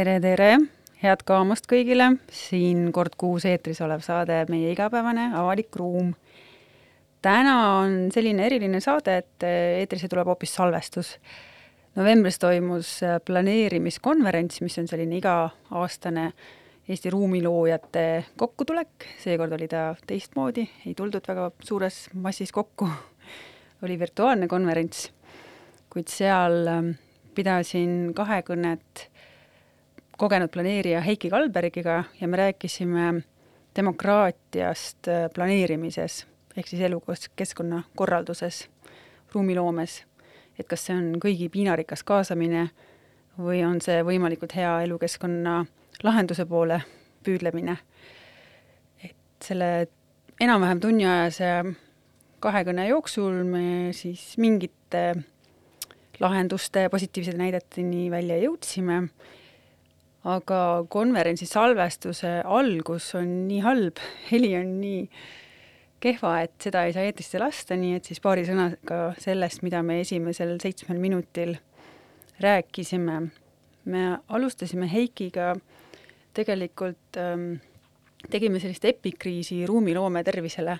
tere, tere, head kaamust kõigile, siin kord kuus eetris olev saade Meie igapäevane avalik ruum. täna on selline eriline saade, et eetrisse tuleb hoopis salvestus. novembris toimus planeerimiskonverents, mis on selline iga-aastane Eesti ruumiloojate kokkutulek, seekord oli ta teistmoodi, ei tuldud väga suures massis kokku, oli virtuaalne konverents, kuid seal pidasin kahekõnet kogenud planeerija Heiki Kalbergiga ja me rääkisime demokraatiast äh, planeerimises ehk siis elukeskkonna korralduses, ruumiloomes. et kas see on kõigi piinarikas kaasamine või on see võimalikult hea elukeskkonna lahenduse poole püüdlemine. et selle enam-vähem tunniajase kahekõne jooksul me siis mingite lahenduste positiivsete näideteni välja jõudsime aga konverentsi salvestuse algus on nii halb, heli on nii kehva, et seda ei saa eetrisse lasta, nii et siis paari sõnaga sellest, mida me esimesel seitsmel minutil rääkisime. me alustasime Heikiga tegelikult ähm, tegime sellist epikriisi ruumiloome tervisele,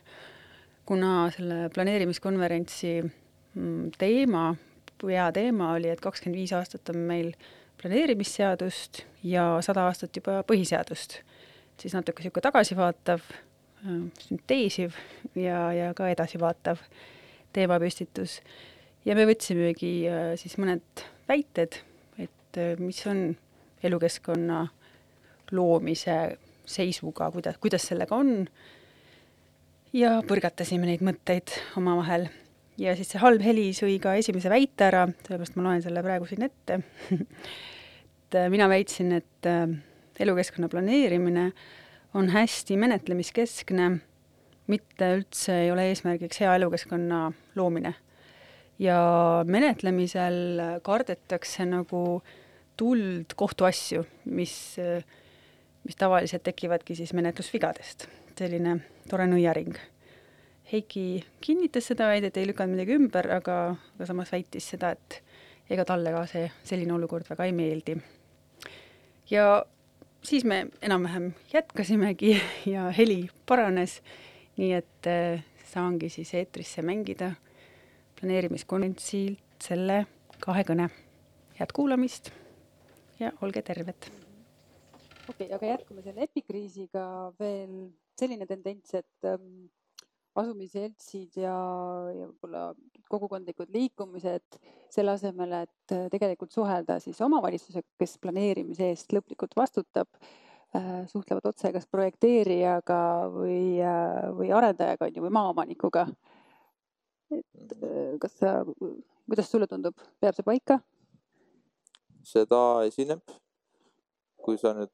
kuna selle planeerimiskonverentsi mm, teema, peateema oli, et kakskümmend viis aastat on meil planeerimisseadust ja sada aastat juba põhiseadust. siis natuke niisugune tagasivaatav, äh, sünteesiv ja, ja ka edasivaatav teemapüstitus. ja me võtsimegi äh, siis mõned väited, et äh, mis on elukeskkonna loomise seisuga, kuidas, kuidas sellega on, ja põrgatasime neid mõtteid omavahel ja siis see halb heli sõi ka esimese väite ära, sellepärast ma loen selle praegu siin ette et äh, mina väitsin, et äh, elukeskkonna planeerimine on hästi menetlemiskeskne, mitte üldse ei ole eesmärgiks hea elukeskkonna loomine. ja menetlemisel kardetakse nagu tuld kohtuasju, mis, mis tavaliselt tekivadki siis menetlusvigadest. selline tore nõiaring. Heiki kinnitas seda väidet, ei lükanud midagi ümber, aga, aga samas väitis seda, et ega talle ka see selline olukord väga ei meeldi ja siis me enam-vähem jätkasimegi ja heli paranes, nii et äh, saangi siis eetrisse mängida planeerimiskonverentsilt selle kahekõne. head kuulamist ja olge terved! okei okay,, aga jätkame selle epikriisiga veel selline tendents, et ähm, asumisseltsid ja, ja võib-olla kogukondlikud liikumised selle asemel, et äh, tegelikult suhelda siis omavalitsusega, kes planeerimise eest lõplikult vastutab, äh, suhtlevad otse kas projekteerijaga või, äh, või arendajaga on ju, või maaomanikuga. et kas sa, kuidas sulle tundub, peab see paika? seda esineb. kui sa nüüd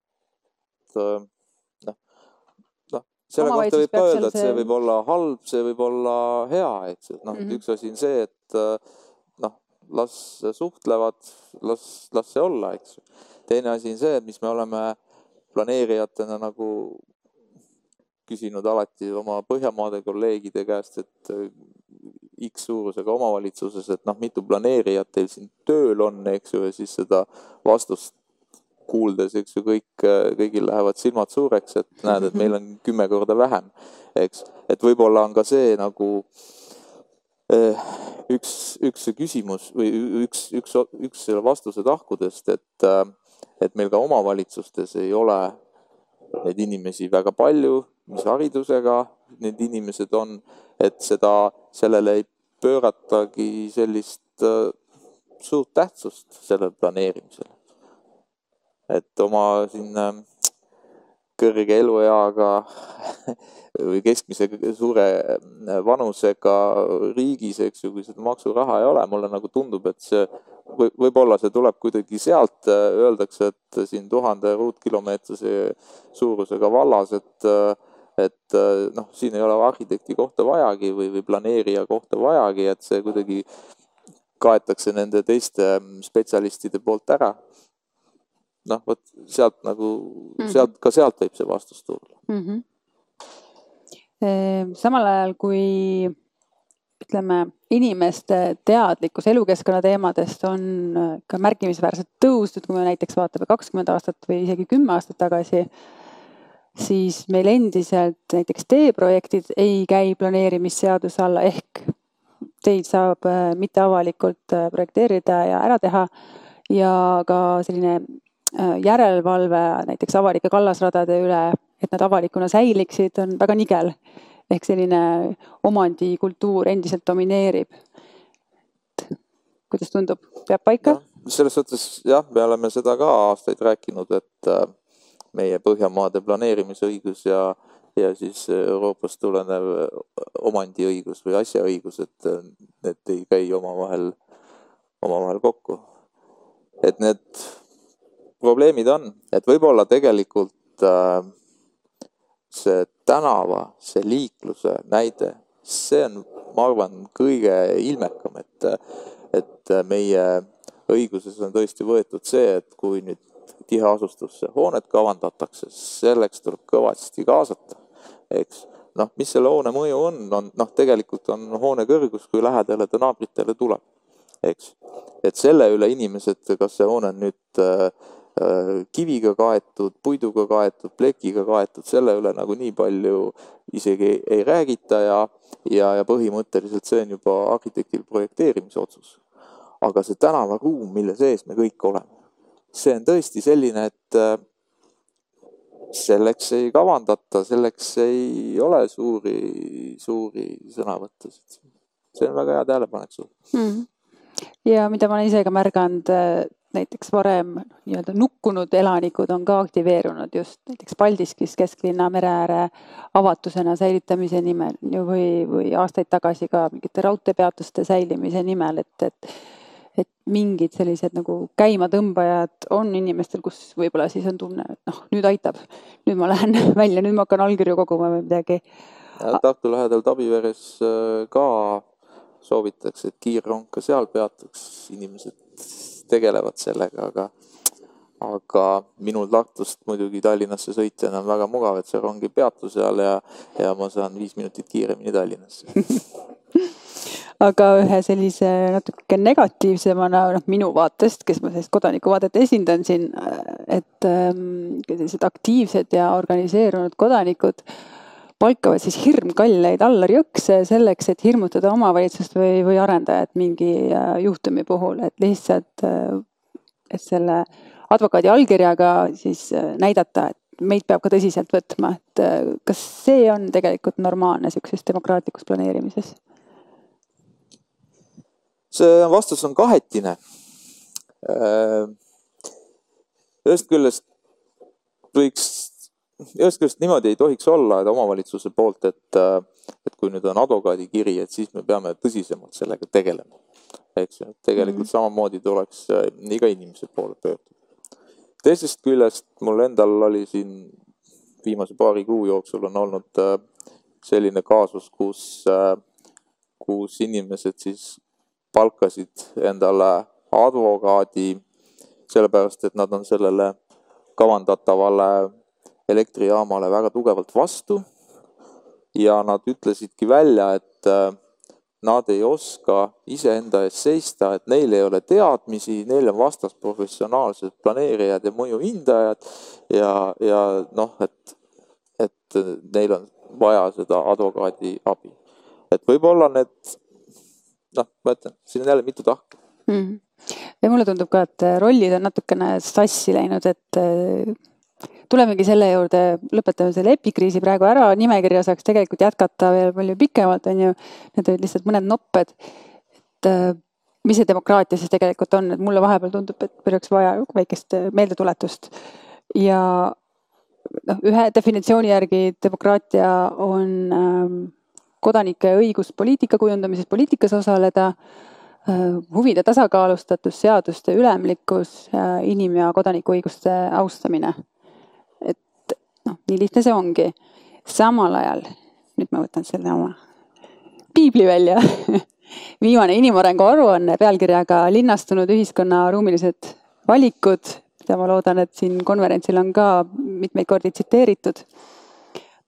selle kohta võib ka öelda, et see võib olla halb, see võib olla hea, eks, et noh mm -hmm., üks asi on see, et äh, noh, las suhtlevad, las, las see olla, eks teine asi on see, mis me oleme planeerijatena nagu küsinud alati oma Põhjamaade kolleegide käest, et äh, X suurusega omavalitsuses, et noh, mitu planeerijat teil siin tööl on, eks ju, ja siis seda vastust kuuldes, eks ju, kõik, kõigil lähevad silmad suureks, et näed, et meil on kümme korda vähem, eks. et võib-olla on ka see nagu eh, üks, üks küsimus või üks, üks, üks selle vastuse tahkudest, et, et meil ka omavalitsustes ei ole neid inimesi väga palju, mis haridusega need inimesed on, et seda, sellele ei pööratagi sellist suurt tähtsust sellele planeerimisele et oma siin kõrge elueaga või keskmise suure vanusega riigis, eks ju, kui seda maksuraha ei ole, mulle nagu tundub, et see või võib-olla see tuleb kuidagi sealt, öeldakse, et siin tuhande ruutkilomeetrise suurusega vallas, et et noh, siin ei ole arhitekti kohta vajagi või, või planeerija kohta vajagi, et see kuidagi kaetakse nende teiste spetsialistide poolt ära noh, vot sealt nagu mm, -hmm. sealt, ka sealt võib see vastus tulla mm. -hmm. samal ajal, kui ütleme, inimeste teadlikkus elukeskkonna teemadest on ka märkimisväärselt tõusnud, kui me näiteks vaatame kakskümmend aastat või isegi kümme aastat tagasi, siis meil endiselt näiteks teeprojektid ei käi planeerimisseaduse alla ehk teid saab äh, mitteavalikult äh, projekteerida ja ära teha ja ka selline äh, järelevalve näiteks avalike kallasradade üle, et nad avalikuna säiliksid, on väga nigel ehk selline omandikultuur endiselt domineerib. kuidas tundub, peab paika? selles suhtes jah, me oleme seda ka aastaid rääkinud, et äh, meie Põhjamaade planeerimisõigus ja, ja siis Euroopast tulenev omandiõigus või asjaõigus, et äh, need ei käi omavahel, omavahel kokku. et need probleemid on, et võib-olla tegelikult äh, see tänava, see liikluse näide, see on, ma arvan, kõige ilmekam, et, et meie õiguses on tõesti võetud see, et kui nüüd tiheasustusse hoonet kavandatakse, selleks tuleb kõvasti kaasata, eks. noh, mis selle hoone mõju on, on noh, tegelikult on hoone kõrgus, kui lähedale ta naabritele tuleb, eks. et selle üle inimesed, kas see hoone on nüüd äh, kiviga kaetud, puiduga kaetud, plekiga kaetud, selle üle nagu nii palju isegi ei, räägita ja, ja, ja põhimõtteliselt see on juba arhitektil projekteerimise otsus. aga see tänavaruum, mille sees me kõik oleme, see on tõesti selline, et äh, selleks ei kavandata, selleks ei ole suuri, suuri sõnavõttusid. see on väga hea tähelepanek sul mm. ja mida ma olen ise ka märganud äh, näiteks varem nii-öelda nukkunud elanikud on ka aktiveerunud just näiteks Paldiskis kesklinna mere ääre avatusena säilitamise nimel või, või aastaid tagasi ka mingite raudteepeatuste säilimise nimel, et, et et mingid sellised nagu käimatõmbajad on inimestel, kus võib-olla siis on tunne, et noh, nüüd aitab, nüüd ma lähen välja, nüüd ma hakkan allkirju koguma või midagi. Tartu lähedal Tabiveres äh, ka soovitakse, et kiirrong ka seal peatuks, inimesed tegelevad sellega, aga aga minul Tartust muidugi Tallinnasse sõitjana on väga mugav, et see rong ei peatu seal ja, ja ma saan viis minutit kiiremini Tallinnasse. Aga ühe sellise natuke negatiivsemana, noh minu vaatest, kes ma sellist kodanikuvaadet esindan siin, et ähm, sellised aktiivsed ja organiseerunud kodanikud äh, palkavad siis hirmkalleid allarjõkse selleks, et hirmutada omavalitsust või, või arendajat mingi äh, juhtumi puhul, et lihtsalt, äh, et selle advokaadi allkirjaga siis äh, näidata, et meid peab ka tõsiselt võtma, et kas see on tegelikult normaalne niisuguses demokraatlikus planeerimises? see vastus on kahetine. ühest küljest võiks ühest küljest niimoodi ei tohiks olla, et omavalitsuse poolt, et, et kui nüüd on advokaadikiri, et siis me peame tõsisemalt sellega tegelema. eks ju, tegelikult mm -hmm. samamoodi tuleks äh, iga inimese poole pöörduda. teisest küljest mul endal oli siin viimase paari kuu jooksul on olnud äh, selline kaasus, kus, äh, kus inimesed siis palkasid endale advokaadi sellepärast, et nad on sellele kavandatavale elektrijaamale väga tugevalt vastu ja nad ütlesidki välja, et äh, nad ei oska iseenda eest seista, et neil ei ole teadmisi, neil on vastas professionaalsed planeerijad ja mõjuhindajad ja, ja noh, et, et neil on vaja seda advokaadi abi. et võib-olla need noh, ma ütlen, siin on jälle mitu tahku mm. -hmm. ja mulle tundub ka, et rollid on natukene sassi läinud, et tulemegi selle juurde, lõpetame selle epikriisi praegu ära, nimekirja saaks tegelikult jätkata veel palju pikemalt, on ju. Need olid lihtsalt mõned nopped. et äh, mis see demokraatia siis tegelikult on, et mulle vahepeal tundub, et oleks vaja väikest meeldetuletust. ja noh, ühe definitsiooni järgi demokraatia on ähm, kodanike õigus poliitika kujundamises, poliitikas osaleda äh, huvide tasakaalustatus, seaduste ülemlikkus, äh, inim- ja kodanikuõiguste austamine nii lihtne see ongi. samal ajal, nüüd ma võtan selle oma piibli välja viimane inimarengu aruanne pealkirjaga Linnastunud ühiskonna ruumilised valikud, mida ma loodan, et siin konverentsil on ka mitmeid kordi tsiteeritud,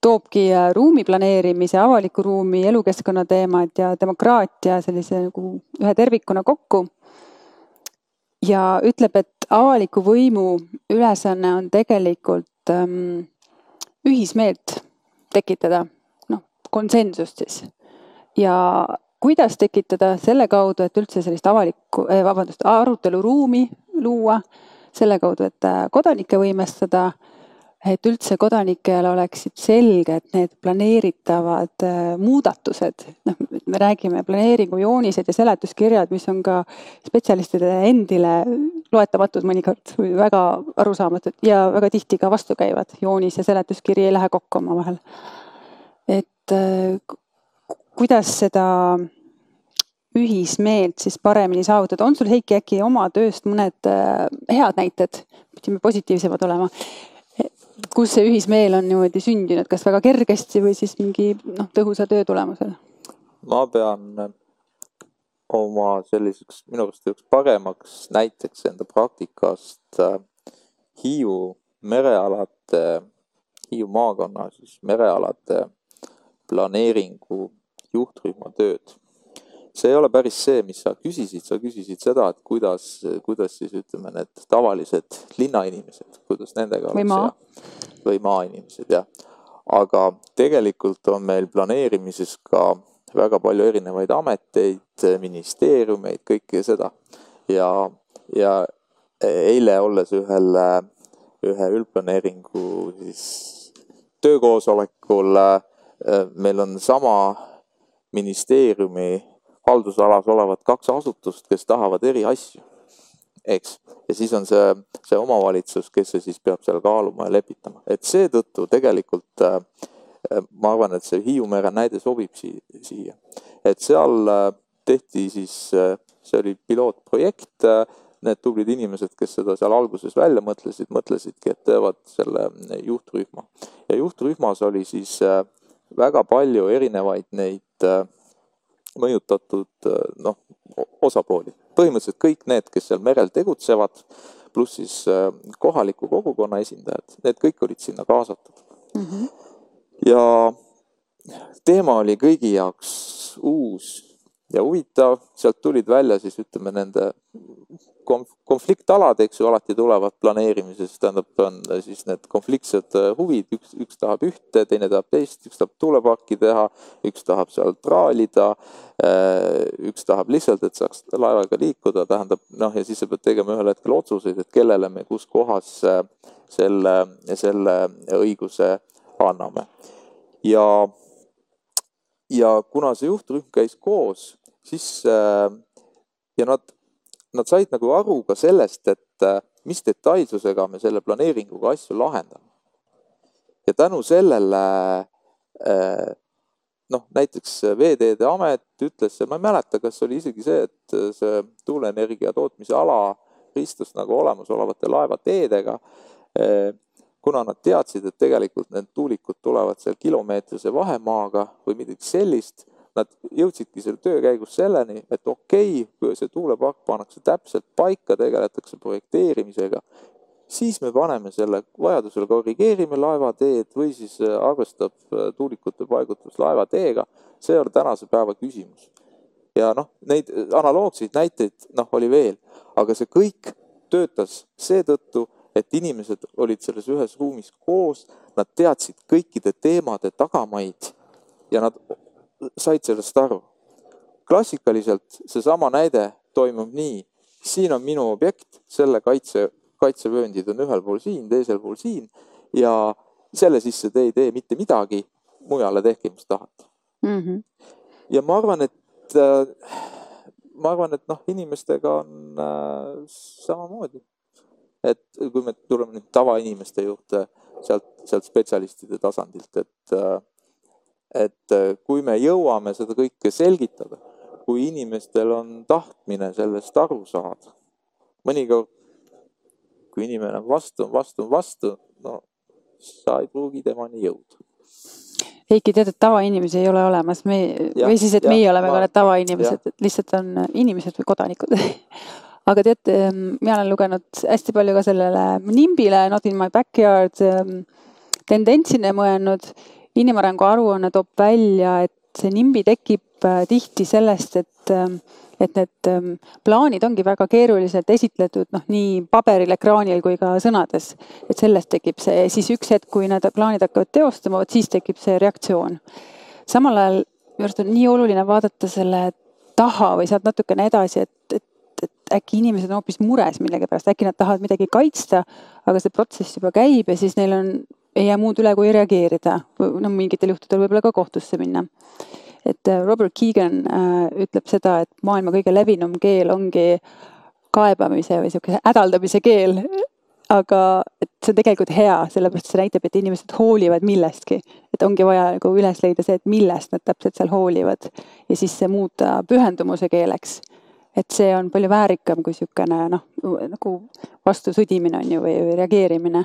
toobki ruumi planeerimise, avaliku ruumi, elukeskkonna teemad ja demokraatia sellise nagu ühe tervikuna kokku. ja ütleb, et avaliku võimu ülesanne on tegelikult ähm, ühismeelt tekitada, noh, konsensust siis. ja kuidas tekitada selle kaudu, et üldse sellist avalikku eh,, vabandust, aruteluruumi luua, selle kaudu, et äh, kodanikke võimestada et üldse kodanikel oleksid selged need planeeritavad äh, muudatused, noh, me räägime planeeringujoonised ja seletuskirjad, mis on ka spetsialistide endile loetamatud mõnikord või väga arusaamatud ja väga tihti ka vastukäivad. joonis ja seletuskiri ei lähe kokku omavahel. et äh, kuidas seda ühismeelt siis paremini saavutada, on sul Heiki äkki oma tööst mõned äh, head näited, pidime positiivsemad olema kus see ühismeel on niimoodi sündinud, kas väga kergesti või siis mingi noh, tõhusa töö tulemusel? ma pean oma selliseks minu arust üheks paremaks näiteks enda praktikast äh, Hiiu merealade, Hiiu maakonna siis merealade planeeringu juhtrühma tööd see ei ole päris see, mis sa küsisid, sa küsisid seda, et kuidas, kuidas siis ütleme, need tavalised linnainimesed, kuidas nendega või maa. või maainimesed, jah. aga tegelikult on meil planeerimises ka väga palju erinevaid ameteid, ministeeriumeid, kõike seda. ja, ja eile olles ühel, ühe üldplaneeringu siis töökoosolekul meil on sama ministeeriumi haldusalas olevat kaks asutust, kes tahavad eri asju, eks. ja siis on see, see omavalitsus, kes see siis peab seal kaaluma ja lepitama, et seetõttu tegelikult äh, ma arvan, et see Hiiu mere näide sobib siia, siia. et seal äh, tehti siis, äh, see oli pilootprojekt, need tublid inimesed, kes seda seal alguses välja mõtlesid, mõtlesidki, et teevad selle juhtrühma. ja juhtrühmas oli siis väga palju erinevaid neid mõjutatud noh, osapooli. põhimõtteliselt kõik need, kes seal merel tegutsevad, pluss siis äh, kohaliku kogukonna esindajad, need kõik olid sinna kaasatud mm. -hmm. ja teema oli kõigi jaoks uus ja huvitav, sealt tulid välja siis ütleme nende konfliktalad, eks ju, alati tulevad planeerimises, tähendab, on siis need konfliktsed äh, huvid, üks, üks tahab ühte, teine tahab teist, üks tahab tuuleparki teha, üks tahab seal traalida, äh, üks tahab lihtsalt, et saaks laevaga liikuda, tähendab noh, ja siis sa pead tegema ühel hetkel otsuseid, et kellele me kus kohas äh, selle, selle õiguse anname. ja, ja kuna see juhtrühm käis koos, siis ja nad nad said nagu aru ka sellest, et äh, mis detailsusega me selle planeeringuga asju lahendame. ja tänu sellele äh, noh, näiteks Veeteede Amet ütles, ma ei mäleta, kas oli isegi see, et see tuuleenergia tootmise ala ristus nagu olemasolevate laevateedega. Äh, kuna nad teadsid, et tegelikult need tuulikud tulevad seal kilomeetrise vahemaaga või midagi sellist nad jõudsidki selle töö käigus selleni, et okei okay,, see tuulepark pannakse täpselt paika, tegeletakse projekteerimisega, siis me paneme selle, vajadusel korrigeerime laevateed või siis äh, arvestab äh, tuulikute paigutus laevateega. see on tänase päeva küsimus. ja noh, neid äh, analoogseid näiteid noh, oli veel, aga see kõik töötas seetõttu, et inimesed olid selles ühes ruumis koos, nad teadsid kõikide teemade tagamaid ja nad said sellest aru. klassikaliselt seesama näide toimub nii, siin on minu objekt, selle kaitse, kaitsevööndid on ühel pool siin, teisel pool siin ja selle sisse te ei tee mitte midagi, mujale tehke, mis tahate mm. -hmm. ja ma arvan, et äh, ma arvan, et noh, inimestega on äh, samamoodi. et kui me tuleme nüüd tavainimeste juurde sealt, sealt spetsialistide tasandilt, et äh, et äh, kui me jõuame seda kõike selgitada, kui inimestel on tahtmine sellest aru saada, mõnikord kui inimene on vastu, vastu, vastu, no sa ei pruugi temani jõuda. Heiki, tead, et tavainimesi ei ole olemas, me ja, või siis, et ja, meie oleme ma, ka need tavainimesed, lihtsalt on inimesed või kodanikud. Aga tead, mina olen lugenud hästi palju ka sellele NIMBile, Not in my backyard tendentsina mõelnud inimarengu aruanne toob välja, et see nimbi tekib äh, tihti sellest, et ähm, et need ähm, plaanid ongi väga keeruliselt esitletud noh, nii paberil, ekraanil kui ka sõnades. et sellest tekib see, siis üks hetk, kui need plaanid hakkavad teostama, vot siis tekib see reaktsioon. samal ajal minu arust on nii oluline vaadata selle taha või sealt natukene edasi, et, et et äkki inimesed on hoopis mures millegipärast, äkki nad tahavad midagi kaitsta, aga see protsess juba käib ja siis neil on ei jää muud üle, kui reageerida. no mingitel juhtudel võib-olla ka kohtusse minna. et äh, Robert Keegan äh, ütleb seda, et maailma kõige levinum keel ongi kaebamise või niisuguse hädaldamise keel. aga et see on tegelikult hea, sellepärast see näitab, et inimesed hoolivad millestki. et ongi vaja nagu üles leida see, et millest nad täpselt seal hoolivad ja siis see muuta pühendumuse keeleks et see on palju väärikam kui niisugune noh, nagu vastusõdimine on ju või, või reageerimine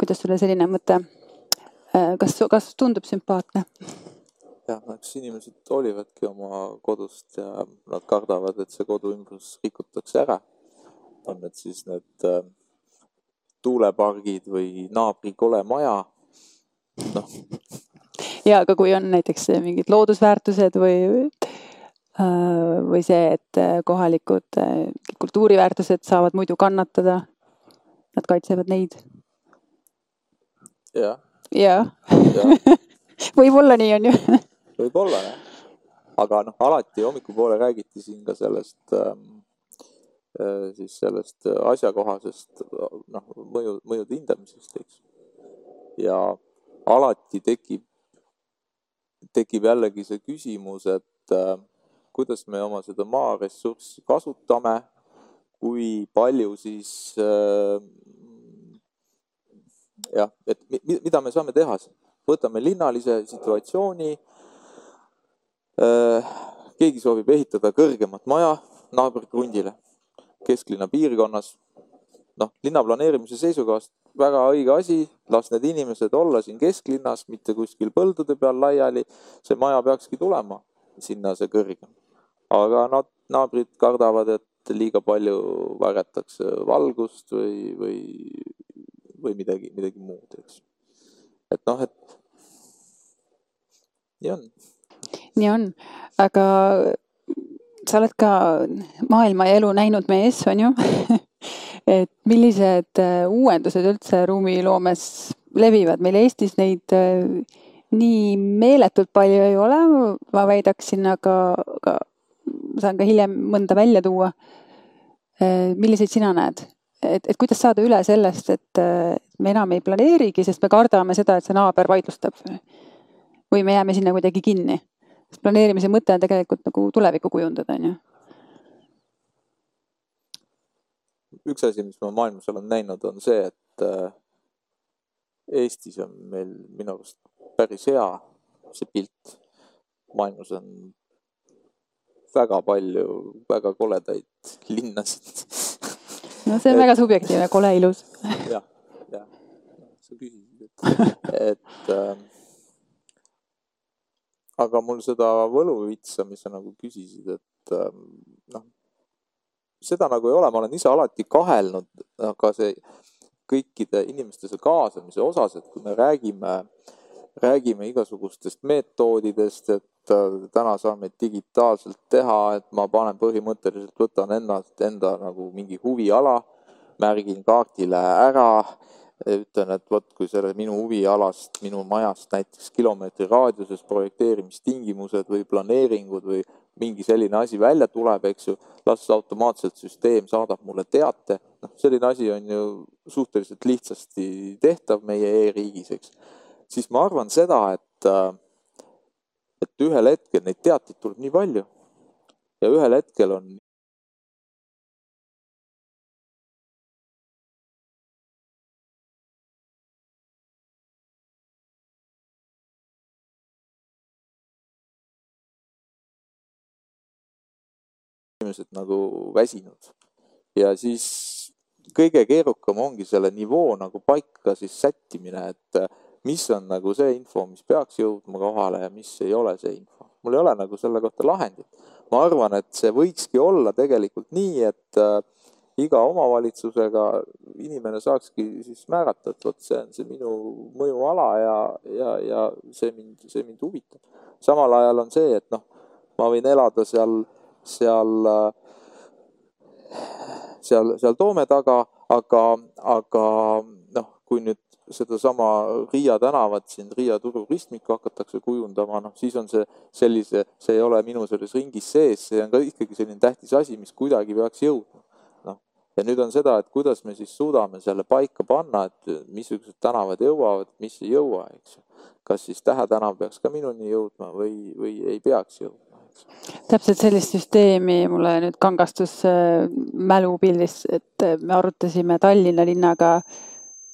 kuidas sulle selline mõte, äh, kas, kas tundub sümpaatne? jah, no eks inimesed hoolivadki oma kodust ja nad kardavad, et see kodu ümbrus rikutakse ära. on need siis need äh, tuulepargid või naabri kole maja, noh. ja aga kui on näiteks mingid loodusväärtused või äh, või see, et kohalikud kultuuriväärtused saavad muidu kannatada, nad kaitsevad neid jah. jah ja. võib-olla nii on ju võib-olla jah, aga noh, alati hommikupoole räägiti siin ka sellest ähm, äh, siis sellest asjakohasest noh, mõju, mõjude hindamisest, eks. ja alati tekib, tekib jällegi see küsimus, et äh, kuidas me oma seda maaressurssi kasutame, kui palju siis äh, jah, et mida me saame teha, võtame linnalise situatsiooni. Äh, keegi soovib ehitada kõrgemat maja naabrikrundile kesklinna piirkonnas. noh, linna planeerimise seisukohast väga õige asi, las need inimesed olla siin kesklinnas, mitte kuskil põldude peal laiali. see maja peakski tulema sinna see kõrgem. aga nad, naabrid kardavad, et liiga palju varjatakse valgust või, või või midagi, midagi muud, eks. et noh, et nii on. nii on, aga sa oled ka maailma ja elu näinud mees, on ju et millised äh, uuendused üldse ruumiloomes levivad, meil Eestis neid äh, nii meeletult palju ei ole, ma väidaksin, aga, aga saan ka hiljem mõnda välja tuua. Äh, milliseid sina näed? Et, et kuidas saada üle sellest, et me enam ei planeerigi, sest me kardame seda, et see naaber vaidlustab. või me jääme sinna kuidagi kinni. sest planeerimise mõte on tegelikult nagu tulevikku kujundada, on ju. üks asi, mis ma maailmas olen näinud, on see, et äh, Eestis on meil minu arust päris hea see pilt. maailmas on väga palju väga koledaid linnasid no see on väga subjektiivne, kole ilus. jah, jah, sa küsisid, et, et äh, aga mul seda võluvitsa, mis sa nagu küsisid, et äh, noh, seda nagu ei ole, ma olen ise alati kahelnud, aga see kõikide inimeste see kaasamise osas, et kui me räägime, räägime igasugustest metoodidest, et täna saame digitaalselt teha, et ma panen põhimõtteliselt, võtan ennast, enda nagu mingi huviala, märgin kaardile ära, ütlen, et vot kui selle minu huvialast, minu majast näiteks kilomeetri raadiuses projekteerimistingimused või planeeringud või mingi selline asi välja tuleb, eks ju, las automaatselt süsteem saadab mulle teate. noh, selline asi on ju suhteliselt lihtsasti tehtav meie e-riigis, eks. siis ma arvan seda, et, et ühel hetkel neid teateid tuleb nii palju ja ühel hetkel on inimesed nagu väsinud. ja siis kõige keerukam ongi selle nivoo nagu paika siis sättimine, et mis on nagu see info, mis peaks jõudma kohale ja mis ei ole see info. mul ei ole nagu selle kohta lahendit. ma arvan, et see võikski olla tegelikult nii, et, äh, iga omavalitsusega inimene saakski siis määrata, et vot see on see minu mõjuala ja, ja, ja see mind, see mind huvitab. samal ajal on see, et noh, ma võin elada seal, seal, seal, seal Toome taga, aga, aga noh, kui nüüd sedasama Riia tänavat siin Riia turu ristmikku hakatakse kujundama, noh siis on see sellise, see ei ole minu selles ringis sees, see on ka ikkagi selline tähtis asi, mis kuidagi peaks jõudma ja nüüd on seda, et kuidas me siis suudame selle paika panna, et missugused tänavad jõuavad, mis ei jõua, eks ju. kas siis Tähe tänav peaks ka minuni jõudma või, või ei peaks jõudma, täpselt sellist süsteemi mulle nüüd kangastus äh, mälupildis, et me arutasime Tallinna linnaga,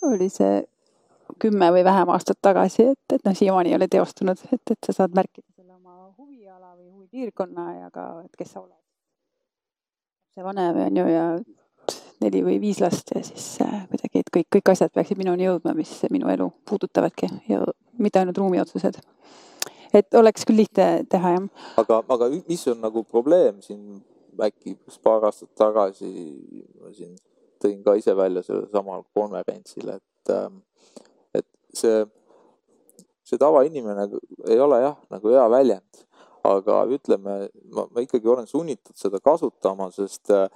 oli see kümme või vähem aastat tagasi, et, et noh, siiamaani ei ole teostunud, et, et sa saad märkida selle oma huviala või huvipiirkonna ja ka, et kes sa oled. see vanem on ju ja neli või viis last ja siis äh, kuidagi, et kõik, kõik asjad peaksid minuni jõudma, mis minu elu puudutavadki ja mitte ainult ruumiotsused. et oleks küll lihtne teha, jah. aga, aga mis on nagu probleem siin äkki paar aastat tagasi ma siin tõin ka ise välja sellel samal konverentsil, et, ähm, see, see tavainimene ei ole jah, nagu hea väljend aga ütleme, ma, ma ikkagi olen sunnitud seda kasutama, sest äh,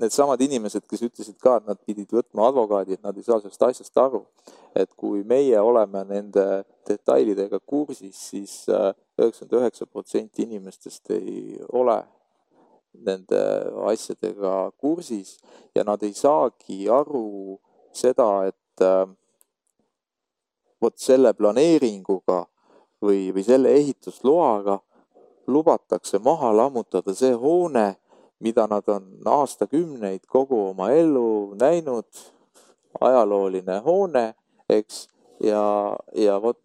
needsamad inimesed, kes ütlesid ka, et nad pidid võtma advokaadi, et nad ei saa sellest asjast aru. et kui meie oleme nende detailidega kursis siis, siis äh, üheksakümmend üheksa protsenti inimestest ei ole nende asjadega kursis ja nad ei saagi aru seda, et äh, vot selle planeeringuga või, või selle ehitusloaga lubatakse maha lammutada see hoone, mida nad on aastakümneid kogu oma elu näinud, ajalooline hoone, eks, ja, ja vot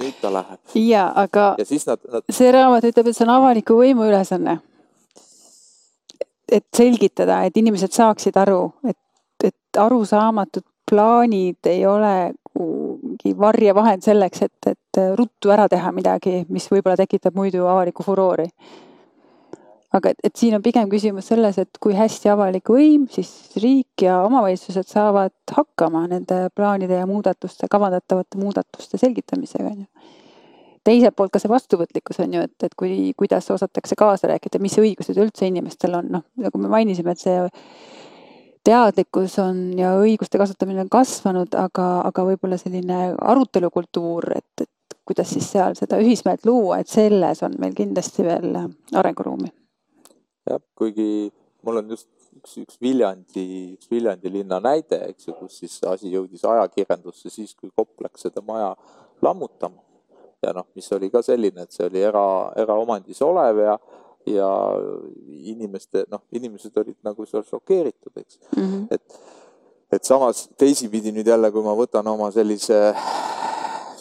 nüüd ta läheb. ja, aga ja siis nad, nad... see raamat ütleb, et see on avaliku võimu ülesanne. et selgitada, et inimesed saaksid aru, et, et arusaamatud plaanid ei ole mingi varjevahend selleks, et, et ruttu ära teha midagi, mis võib-olla tekitab muidu avalikku furoori. aga et, et siin on pigem küsimus selles, et kui hästi avalik võim, siis riik ja omavalitsused saavad hakkama nende plaanide ja muudatuste, kavandatavate muudatuste selgitamisega, on ju teiselt poolt ka see vastuvõtlikkus on ju, et, et kui, kuidas osatakse kaasa rääkida, mis õigused üldse inimestel on, noh, nagu me mainisime, et see teadlikkus on ja õiguste kasutamine on kasvanud, aga, aga võib-olla selline arutelukultuur, et, et kuidas siis seal seda ühismeelt luua, et selles on meil kindlasti veel arenguruumi. jah, kuigi mul on just üks, üks Viljandi, üks Viljandi linna näide, eks ju, kus siis asi jõudis ajakirjandusse siis, kui Kopp läks seda maja lammutama. ja noh, mis oli ka selline, et see oli era, eraomandis olev ja ja inimeste, noh, inimesed olid nagu seal šokeeritud, eks mm. -hmm. et, et samas teisipidi nüüd jälle, kui ma võtan oma sellise,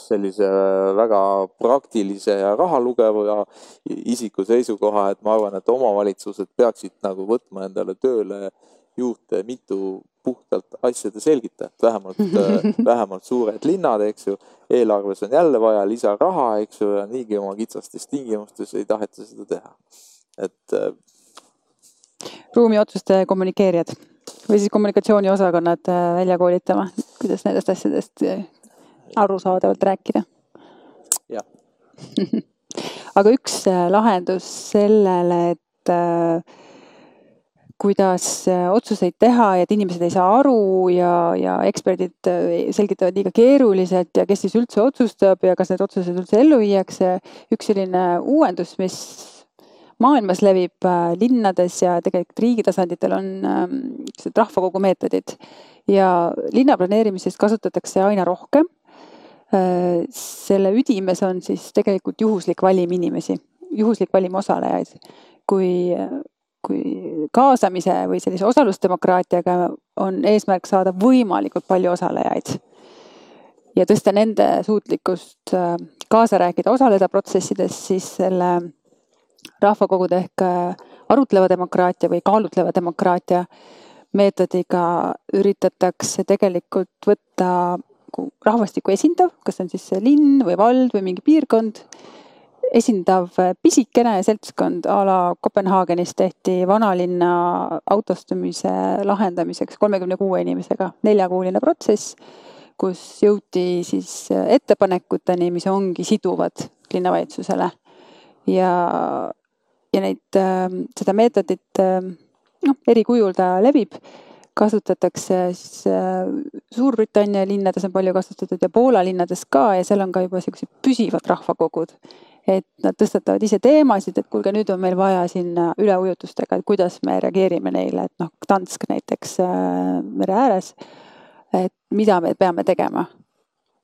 sellise väga praktilise ja raha lugeva isiku seisukoha, et ma arvan, et omavalitsused peaksid nagu võtma endale tööle juurde mitu puhtalt asjade selgitajat, vähemalt vähemalt suured linnad, eks ju. eelarves on jälle vaja lisaraha, eks ju, ja niigi oma kitsastes tingimustes ei taheta seda teha et. Äh, ruumiotsuste kommunikeerijad või siis kommunikatsiooniosakonnad äh, välja koolitama, kuidas nendest asjadest äh, arusaadavalt rääkida. jah aga üks lahendus sellele, et äh, kuidas otsuseid teha ja et inimesed ei saa aru ja, ja eksperdid selgitavad liiga keeruliselt ja kes siis üldse otsustab ja kas need otsused üldse ellu viiakse. üks selline uuendus, mis maailmas levib äh, linnades ja tegelikult riigi tasanditel on niisugused ähm, rahvakogu meetodid ja linnaplaneerimises kasutatakse aina rohkem. Äh, selle üdimes on siis tegelikult juhuslik valim inimesi, juhuslik valim osalejaid. kui, kui kaasamise või sellise osalusdemokraatiaga on eesmärk saada võimalikult palju osalejaid ja tõsta nende suutlikkust äh, kaasa rääkida, osaleda protsessides, siis selle rahvakogude ehk äh, arutleva demokraatia või kaalutleva demokraatia meetodiga üritatakse tegelikult võtta rahvastikku esindav, kas see on siis linn või vald või mingi piirkond, esindav pisikene seltskond a la Kopenhaagenis tehti vanalinna autostumise lahendamiseks kolmekümne kuue inimesega neljakuuline protsess, kus jõuti siis ettepanekuteni, mis ongi siduvad linnavalitsusele. Ja, ja neid, seda meetodit noh, eri kujul ta levib kasutatakse siis Suurbritannia linnades on palju kasutatud ja Poola linnades ka ja seal on ka juba siuksed püsivad rahvakogud et nad tõstatavad ise teemasid, et kuulge, nüüd on meil vaja sinna üleujutustega, et kuidas me reageerime neile, et noh, Gdansk näiteks äh, mere ääres. et mida me peame tegema.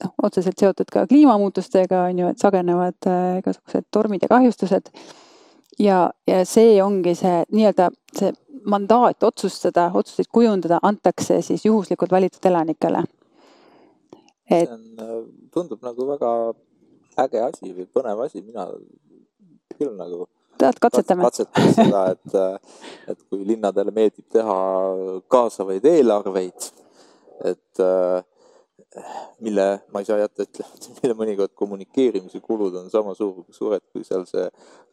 noh, otseselt seotud ka kliimamuutustega on ju, et sagenevad äh, igasugused tormid ja kahjustused. Ja, ja see ongi see nii-öelda see mandaat otsustada, otsuseid kujundada antakse siis juhuslikult valitud elanikele. et. see on, äh, tundub nagu väga äge asi või põnev asi, mina küll nagu tead, katsetame. katsetame seda, et, et kui linnadele meeldib teha kaasavaid eelarveid, et mille ma ei saa jätta ütlemata, mille mõnikord kommunikeerimise kulud on sama suur, suured kui seal see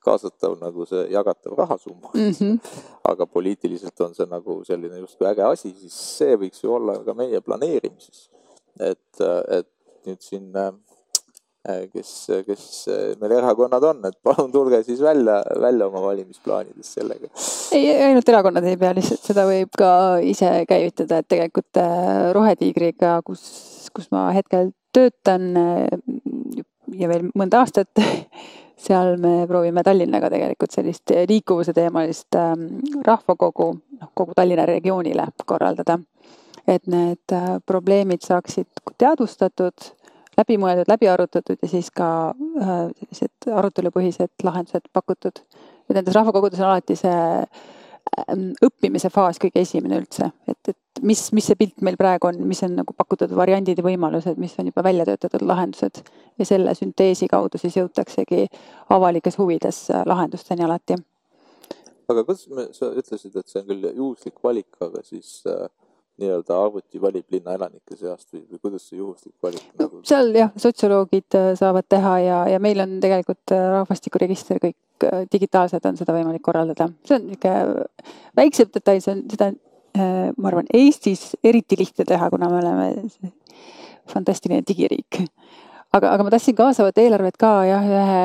kaasatav nagu see jagatav rahasumma mm. -hmm. aga poliitiliselt on see nagu selline justkui äge asi, siis see võiks ju olla ka meie planeerimises. et, et nüüd siin Äh, kes, kes äh, meil erakonnad on, et palun tulge siis välja, välja oma valimisplaanidest sellega. ei, ainult erakonnad ei pea, lihtsalt seda võib ka ise käivitada, et tegelikult äh, Rohetiigriga, kus, kus ma hetkel töötan ja veel mõnda aastat, seal me proovime Tallinnaga tegelikult sellist liikuvuse teemalist ähm, rahvakogu, noh kogu Tallinna regioonile korraldada. et need probleemid saaksid teadvustatud läbimõeldud, läbi arutatud ja siis ka äh, sellised arutelupõhised lahendused pakutud. et nendes rahvakogudes on alati see ähm, õppimise faas kõige esimene üldse, et, et mis, mis see pilt meil praegu on, mis on nagu pakutud variandid ja võimalused, mis on juba välja töötatud lahendused ja selle sünteesi kaudu siis jõutaksegi avalikes huvides äh, lahendusteni alati. aga kuidas me, sa ütlesid, et see on küll juhuslik valik, aga siis äh, nii-öelda arvuti valib linna elanike seast või, või kuidas see juhuslik valik nagu? seal jah, sotsioloogid äh, saavad teha ja, ja meil on tegelikult äh, rahvastikuregister kõik äh, digitaalselt on seda võimalik korraldada. see on niisugune väiksem detail, see on seda, ma arvan, Eestis eriti lihtne teha, kuna me oleme fantastiline digiriik. aga, aga ma tahtsin kaasavat eelarvet ka jah, ühe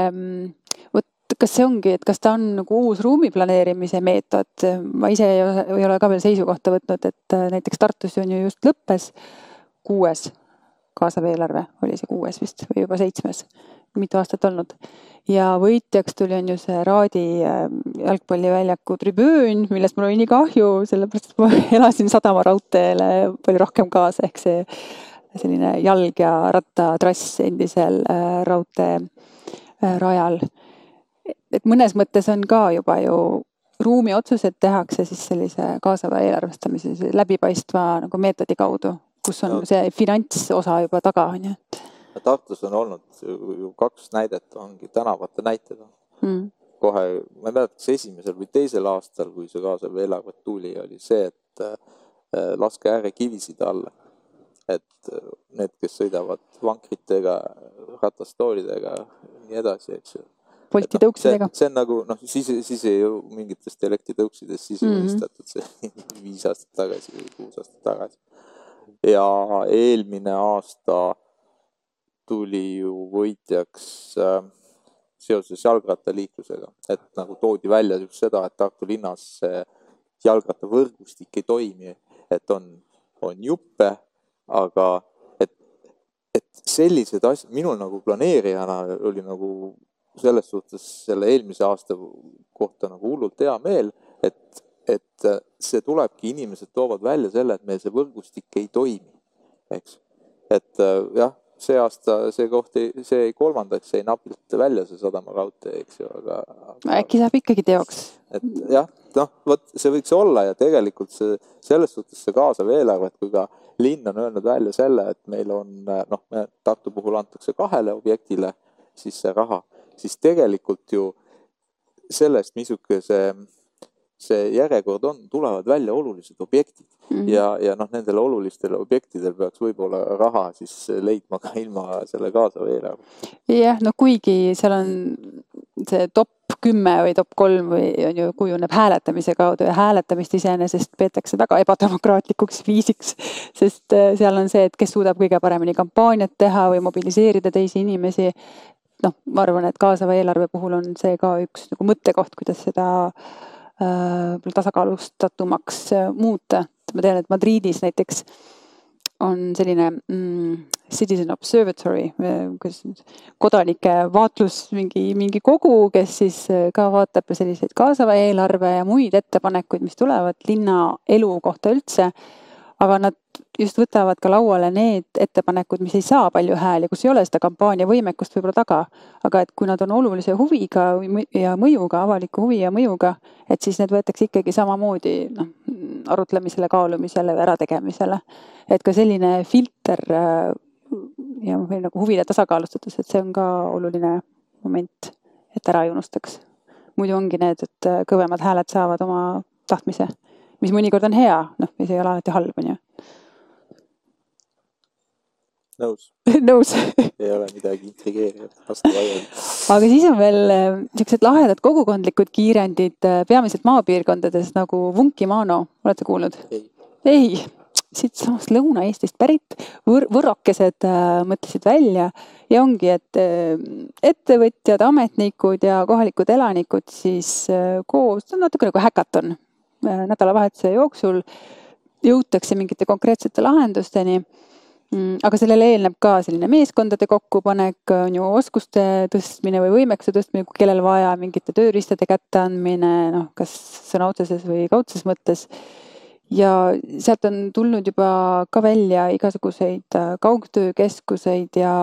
mm, kas see ongi, et kas ta on nagu uus ruumi planeerimise meetod, ma ise ei ole, ei ole ka veel seisukohta võtnud, et äh, näiteks Tartus on ju just lõppes kuues kaasav eelarve, oli see kuues vist või juba seitsmes, mitu aastat olnud. ja võitjaks tuli, on ju see Raadi äh, jalgpalliväljaku tribüün, millest mul oli nii kahju, sellepärast et ma elasin Sadama raudteele palju rohkem kaasa, ehk see selline jalg- ja rattatrass endisel äh, raudteerajal et mõnes mõttes on ka juba ju ruumiotsused tehakse siis sellise kaasava eelarvestamise, läbipaistva nagu meetodi kaudu, kus on no. see finantsosa juba taga, on ju, et. Tartus on olnud ju kaks näidet, ongi tänavate näited mm. kohe, ma ei mäleta, kas esimesel või teisel aastal, kui see kaasav eelarve tuli, oli see, et äh, laske äärekivisid alla. et need, kes sõidavad vankritega, ratastoolidega, nii edasi, eks ju Bolti no, tõuksidega. see on nagu noh, siis, siis ei ju mingitest elektritõuksidest siis mm -hmm. unistatud see viis aastat tagasi või kuus aastat tagasi. ja eelmine aasta tuli ju võitjaks äh, seoses jalgrattaliiklusega, et nagu toodi välja just seda, et Tartu linnas see jalgrattavõrgustik ei toimi, et on, on juppe, aga et, et sellised asjad, minul nagu planeerijana oli nagu selles suhtes selle eelmise aasta kohta nagu hullult hea meel, et, et see tulebki, inimesed toovad välja selle, et meil see võrgustik ei toimi, eks. et jah, see aasta see koht ei, see kolmandaks jäi napilt välja, see sadama raudtee, eks ju, aga, aga.... äkki saab ikkagi teoks? et jah, noh, vot see võiks olla ja tegelikult see, selles suhtes see kaasav eelarve, et kui ka linn on öelnud välja selle, et meil on noh, Tartu puhul antakse kahele objektile siis see raha siis tegelikult ju sellest, missugune see, see järjekord on, tulevad välja olulised objektid mm -hmm. ja, ja noh, nendel olulistel objektidel peaks võib-olla raha siis leidma ka ilma selle kaasava eelarve. jah, no kuigi seal on see top kümme või top kolm või on ju, kujuneb hääletamise kaudu ja hääletamist iseenesest peetakse väga ebademokraatlikuks viisiks, sest äh, seal on see, et kes suudab kõige paremini kampaaniat teha või mobiliseerida teisi inimesi. Noh, ma arvan, et kaasava eelarve puhul on see ka üks nagu mõttekoht, kuidas seda äh, tasakaalustatumaks äh, muuta. ma tean, et Madridis näiteks on selline mm, Citizen Observatory, kus kodanike vaatlus, mingi, mingi kogu, kes siis äh, ka vaatab selliseid kaasava eelarve ja muid ettepanekuid, mis tulevad linnaelu kohta üldse. Aga nad just võtavad ka lauale need ettepanekud, mis ei saa palju hääli, kus ei ole seda kampaaniavõimekust võib-olla taga. aga et kui nad on olulise huviga ja mõjuga, avaliku huvi ja mõjuga, et siis need võetakse ikkagi samamoodi noh, arutlemisele, kaalumisele, ärategemisele. et ka selline filter äh, ja või nagu huvide tasakaalustatus, et see on ka oluline moment, et ära ei unustaks. muidu ongi need, et äh, kõvemad hääled saavad oma tahtmise, mis mõnikord on hea, noh, mis ei ole alati halb, on ju. nõus. Nõus. Ei ole midagi intrigeerivat, vastu vaielda. aga siis on veel äh, siuksed lahedad kogukondlikud kiirendid, äh, peamiselt maapiirkondades nagu Vunkimano, olete kuulnud? ei, ei. Siitsamast Lõuna-Eestist pärit võr-, võrokesed äh, mõtlesid välja ja ongi, et äh, ettevõtjad, ametnikud ja kohalikud elanikud siis äh, koos, see on natuke nagu häkaton. äh,, nädalavahetuse jooksul jõutakse mingite konkreetsete lahendusteni mm,. aga sellele eelneb ka selline meeskondade kokkupanek, on ju oskuste tõstmine või võimekuse tõstmine, kellel vaja, mingite tööriistade kätteandmine, noh, kas sõna otseses või kaudses mõttes ja sealt on tulnud juba ka välja igasuguseid äh, kaugtöökeskuseid ja,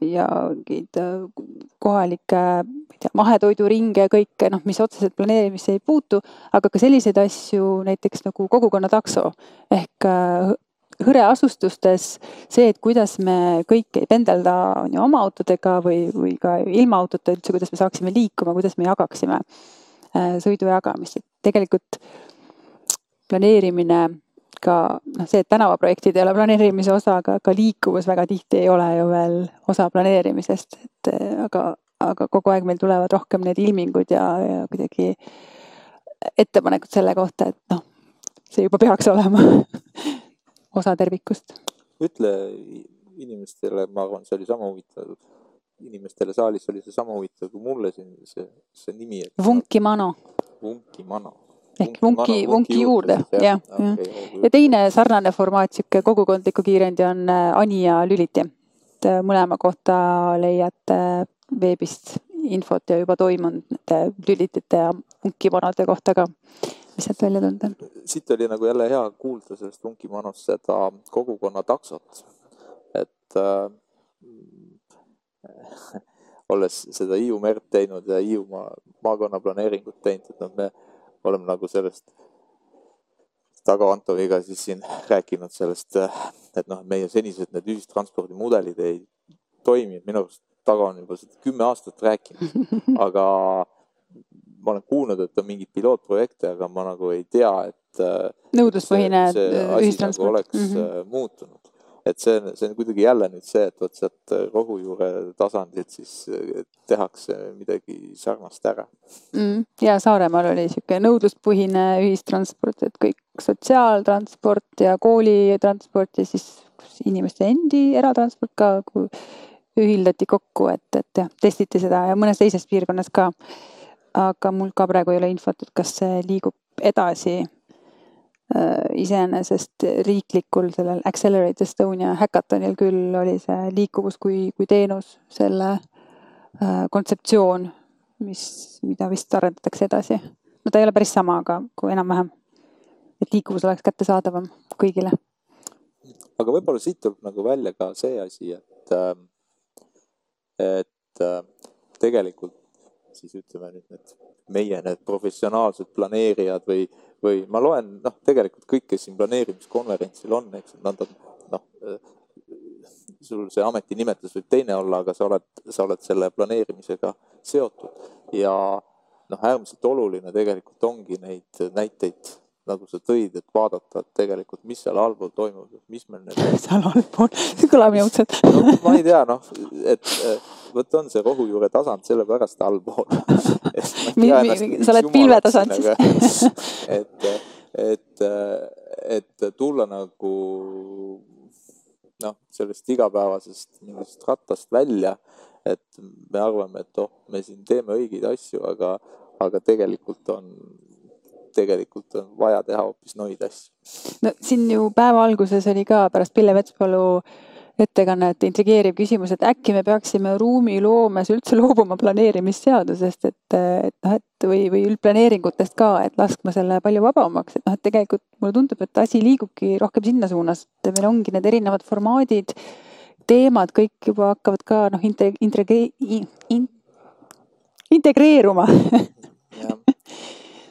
ja mingeid äh, kohalikke, tea, mahetoiduringe ja kõike, noh, mis otseselt planeerimisse ei puutu, aga ka selliseid asju näiteks nagu kogukonnatakso ehk äh, hõreasustustes see, et kuidas me kõik ei pendelda, on ju, oma autodega või, või ka ilma autota üldse, kuidas me saaksime liikuma, kuidas me jagaksime sõidu jagamist, et tegelikult planeerimine ka noh, see, et tänavaprojektid ei ole planeerimise osa, aga ka liikuvus väga tihti ei ole ju veel osa planeerimisest, et aga, aga kogu aeg meil tulevad rohkem need ilmingud ja, ja kuidagi ettepanekud selle kohta, et noh, see juba peaks olema osa tervikust. ütle inimestele, ma arvan, see oli sama huvitav, inimestele saalis oli see sama huvitav kui mulle siin see, see nimi. Vunkimano. Vunkimano ehk vunki, vunki juurde, jah, jah. ja teine sarnane formaat, sihuke kogukondliku kiirendi on äh, Ani ja Lüliti. et äh, mõlema kohta leiate veebist infot ja juba toimunud nende lülitite ja vunkimanode kohta ka, mis sealt välja tulnud on. siit oli nagu jälle hea kuulda sellest vunkimanost seda kogukonna taksot, et äh, olles seda Hiiu merd teinud ja Hiiumaa maakonna planeeringut teinud, et noh, me oleme nagu sellest Tago Antoviga siis siin rääkinud sellest, et noh, meie senised need ühistranspordimudelid ei toimi, minu arust Tago on juba seda kümme aastat rääkinud, aga ma olen kuulnud, et on mingeid pilootprojekte, aga ma nagu ei tea, et nõudluspõhine ühistransport nagu oleks mm -hmm. muutunud et see on, see on kuidagi jälle nüüd see, et vot sealt rohujuure tasandilt siis eh, tehakse midagi sarnast ära mm,. ja Saaremaal oli niisugune nõudluspõhine ühistransport, et kõik sotsiaaltransport ja koolitransport ja siis inimeste endi eratransport ka ühildati kokku, et, et jah, testiti seda ja mõnes teises piirkonnas ka. aga mul ka praegu ei ole infot, et kas see liigub edasi Äh, iseenesest riiklikul sellel Accelerate Estonia häkatonil küll oli see liikuvus kui, kui teenus selle äh, kontseptsioon, mis, mida vist arendatakse edasi. no ta ei ole päris sama, aga kui enam-vähem, et liikuvus oleks kättesaadavam kõigile. aga võib-olla siit tuleb nagu välja ka see asi, et, äh, et tegelikult siis ütleme nüüd need meie need professionaalsed planeerijad või või ma loen, noh, tegelikult kõik, kes siin planeerimiskonverentsil on, eks, nad on, noh, sul see ametinimetus võib teine olla, aga sa oled, sa oled selle planeerimisega seotud. Ja noh, äärmiselt oluline tegelikult ongi neid näiteid, nagu sa tõid, et vaadata, et tegelikult, mis seal allpool toimub, mis meil need. seal allpool, see kõlab nii õudselt no ma ei tea, noh, et vot on see rohujuure tasand sellepärast allpool. Sa oled pilvetasandis et, et, et tulla nagu noh, sellest igapäevasest mingist rattast välja, et me arvame, et oh, me siin teeme õigeid asju, aga, aga tegelikult on tegelikult on vaja teha hoopis noid asju. no siin ju päeva alguses oli ka pärast Pille Metspalu ettekannet intrigeeriv küsimus, et äkki me peaksime ruumiloomes üldse loobuma planeerimisseadusest, et, et noh, et või, või üldplaneeringutest ka, et laskma selle palju vabamaks, et noh, et tegelikult mulle tundub, et asi liigubki rohkem sinna suunas, et meil ongi need erinevad formaadid, teemad kõik juba hakkavad ka noh, integre-, in, integreeruma.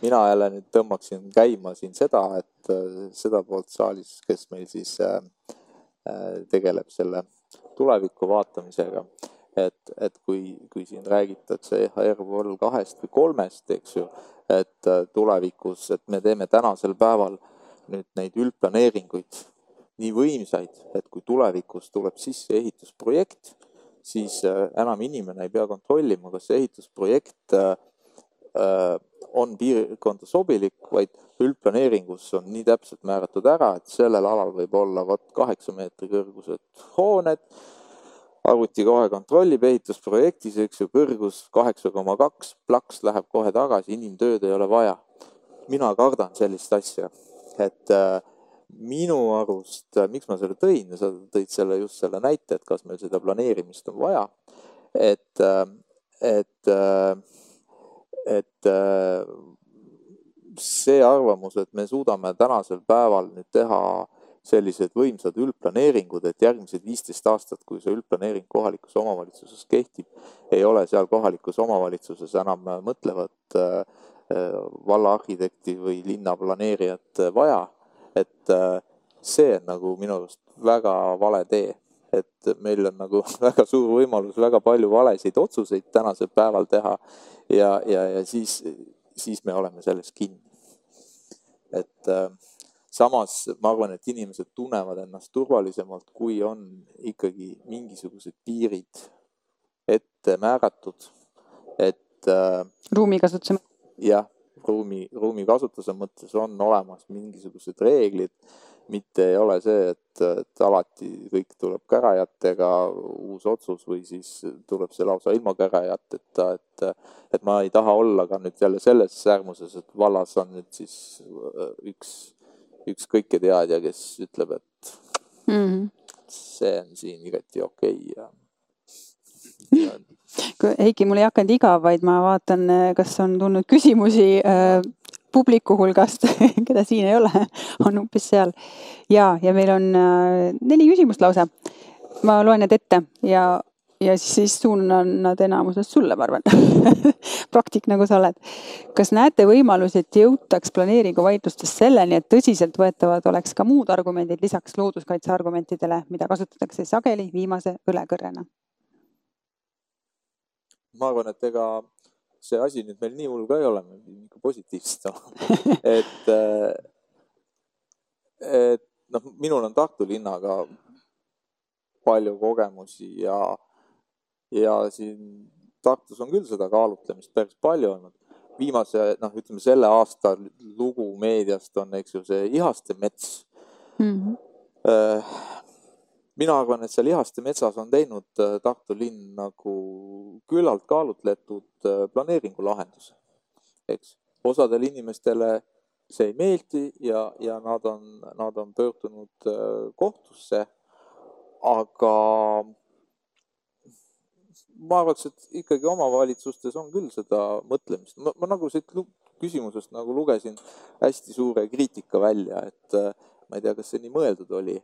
Mina jälle nüüd tõmbaksin käima siin seda, et äh, seda poolt saalis, kes meil siis äh, tegeleb selle tuleviku vaatamisega, et, et kui, kui siin räägitakse EHR Vol kahest või kolmest, eks ju, et tulevikus, et me teeme tänasel päeval nüüd neid üldplaneeringuid nii võimsaid, et kui tulevikus tuleb sisse ehitusprojekt, siis enam inimene ei pea kontrollima, kas see ehitusprojekt on piirkonda sobilik, vaid üldplaneeringus on nii täpselt määratud ära, et sellel alal võib olla vot kaheksa meetri kõrgused hooned, arvuti kohe kontrollib ehitusprojektis, eks ju, kõrgus kaheksa koma kaks, plaks läheb kohe tagasi, inimtööd ei ole vaja. mina kardan sellist asja, et äh, minu arust, äh, miks ma selle tõin, sa tõid selle just selle näite, et kas meil seda planeerimist on vaja, et, äh, et äh, et äh, see arvamus, et me suudame tänasel päeval nüüd teha sellised võimsad üldplaneeringud, et järgmised viisteist aastat, kui see üldplaneering kohalikus omavalitsuses kehtib, ei ole seal kohalikus omavalitsuses enam mõtlevat äh, vallaarhitekti või linnaplaneerijat vaja. et äh, see on nagu minu arust väga vale tee, et meil on nagu väga suur võimalus väga palju valesid otsuseid tänasel päeval teha ja, ja, ja siis, siis me oleme selles kinni. et äh, samas ma arvan, et inimesed tunnevad ennast turvalisemalt, kui on ikkagi mingisugused piirid ette määratud, et äh,. ruumikasutuse. jah, ruumi, ruumikasutuse mõttes on olemas mingisugused reeglid mitte ei ole see, et, et alati kõik tuleb kärajattega, uus otsus või siis tuleb see lausa ilma kärajatteta, et, et ma ei taha olla ka nüüd jälle selles äärmuses, et vallas on nüüd siis äh, üks, üks kõiketeadja, kes ütleb, et mm -hmm. see on siin igati okei okay ja, ja Heiki, mul ei hakanud igav, vaid ma vaatan, kas on tulnud küsimusi äh, publiku hulgast, keda siin ei ole, on umbes seal. ja, ja meil on äh, neli küsimust lausa. ma loen need ette ja, ja siis, siis suunan nad enamuses sulle, ma arvan praktik, nagu sa oled. kas näete võimalusi, et jõutaks planeeringuvaidlustes selleni, et tõsiseltvõetavad oleks ka muud argumendid lisaks looduskaitse argumentidele, mida kasutatakse sageli viimase õlekõrrena? ma arvan, et ega see asi nüüd meil nii hull ka ei ole, me pidime ikka positiivsed olema et, äh, et noh, minul on Tartu linnaga palju kogemusi ja, ja siin Tartus on küll seda kaalutlemist päris palju olnud. viimase, noh, ütleme selle aasta lugu meediast on, eks ju, see Ihaste mets mm. -hmm mina arvan, et seal Lihaste metsas on teinud äh, Tartu linn nagu küllalt kaalutletud äh, planeeringulahenduse, eks. osadele inimestele see ei meeldi ja, ja nad on, nad on pöördunud äh, kohtusse, aga ma arvaks, et ikkagi omavalitsustes on küll seda mõtlemist, ma nagu siit küsimusest nagu lugesin hästi suure kriitika välja, et ma ei tea, kas see nii mõeldud oli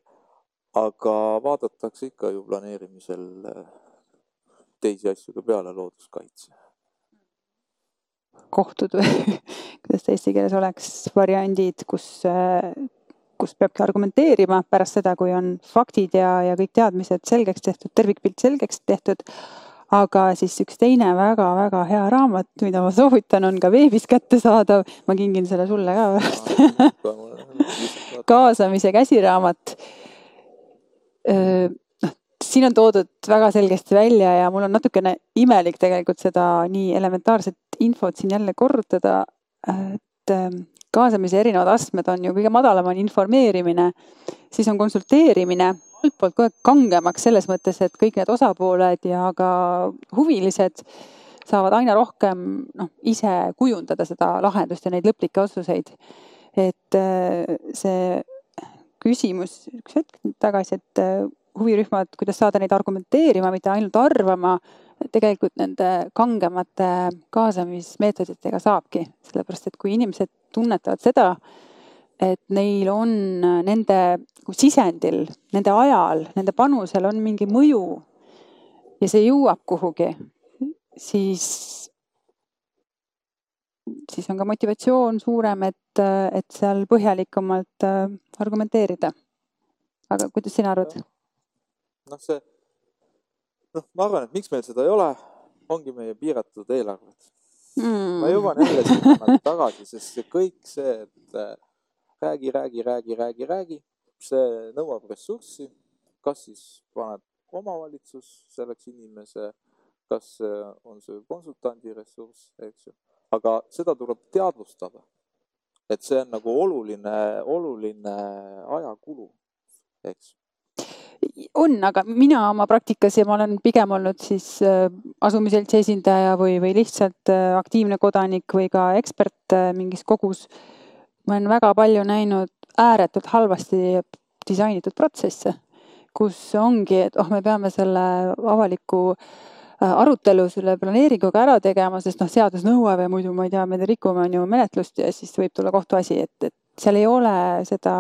aga vaadatakse ikka ju planeerimisel äh, teisi asju ka peale looduskaitse. kohtud või kuidas ta eesti keeles oleks, variandid, kus, äh, kus peabki argumenteerima pärast seda, kui on faktid ja, ja kõik teadmised selgeks tehtud, tervikpilt selgeks tehtud. aga siis üks teine väga-väga hea raamat, mida ma soovitan, on ka veebis kättesaadav, ma kingin selle sulle ka pärast. Kaasamise käsiraamat noh, siin on toodud väga selgesti välja ja mul on natukene imelik tegelikult seda nii elementaarset infot siin jälle korrutada, et kaasamise erinevad astmed on ju kõige madalam on informeerimine, siis on konsulteerimine, altpoolt kogu aeg kangemaks selles mõttes, et kõik need osapooled ja ka huvilised saavad aina rohkem noh, ise kujundada seda lahendust ja neid lõplikke otsuseid. et see küsimus üks hetk tagasi, et äh, huvirühmad, kuidas saada neid argumenteerima, mitte ainult arvama, tegelikult nende kangemate kaasamismeetoditega saabki, sellepärast et kui inimesed tunnetavad seda, et neil on nende sisendil, nende ajal, nende panusel on mingi mõju ja see jõuab kuhugi, siis, siis on ka motivatsioon suurem, et, et seal põhjalikumalt äh, argumenteerida. aga kuidas sina arvad? noh, see, noh, ma arvan, et miks meil seda ei ole, ongi meie piiratud eelarved mm.. ma jõuan jälle sinna nagu tagasi, sest see kõik see, et äh, räägi, räägi, räägi, räägi, räägi, see nõuab ressurssi. kas siis paneb omavalitsus selleks inimese, kas on see konsultandi ressurss, eks ju, aga seda tuleb teadvustada. et see on nagu oluline, oluline ajakulu, eks on, aga mina oma praktikas ja ma olen pigem olnud siis äh, asumiseltsi esindaja või, või lihtsalt äh, aktiivne kodanik või ka ekspert äh, mingis kogus. ma olen väga palju näinud ääretult halvasti disainitud protsesse, kus ongi, et oh, me peame selle avaliku arutelu selle planeeringuga ära tegema, sest noh, seadus nõuab ja muidu ma ei tea, me rikume on ju menetlust ja siis võib tulla kohtuasi, et, et seal ei ole seda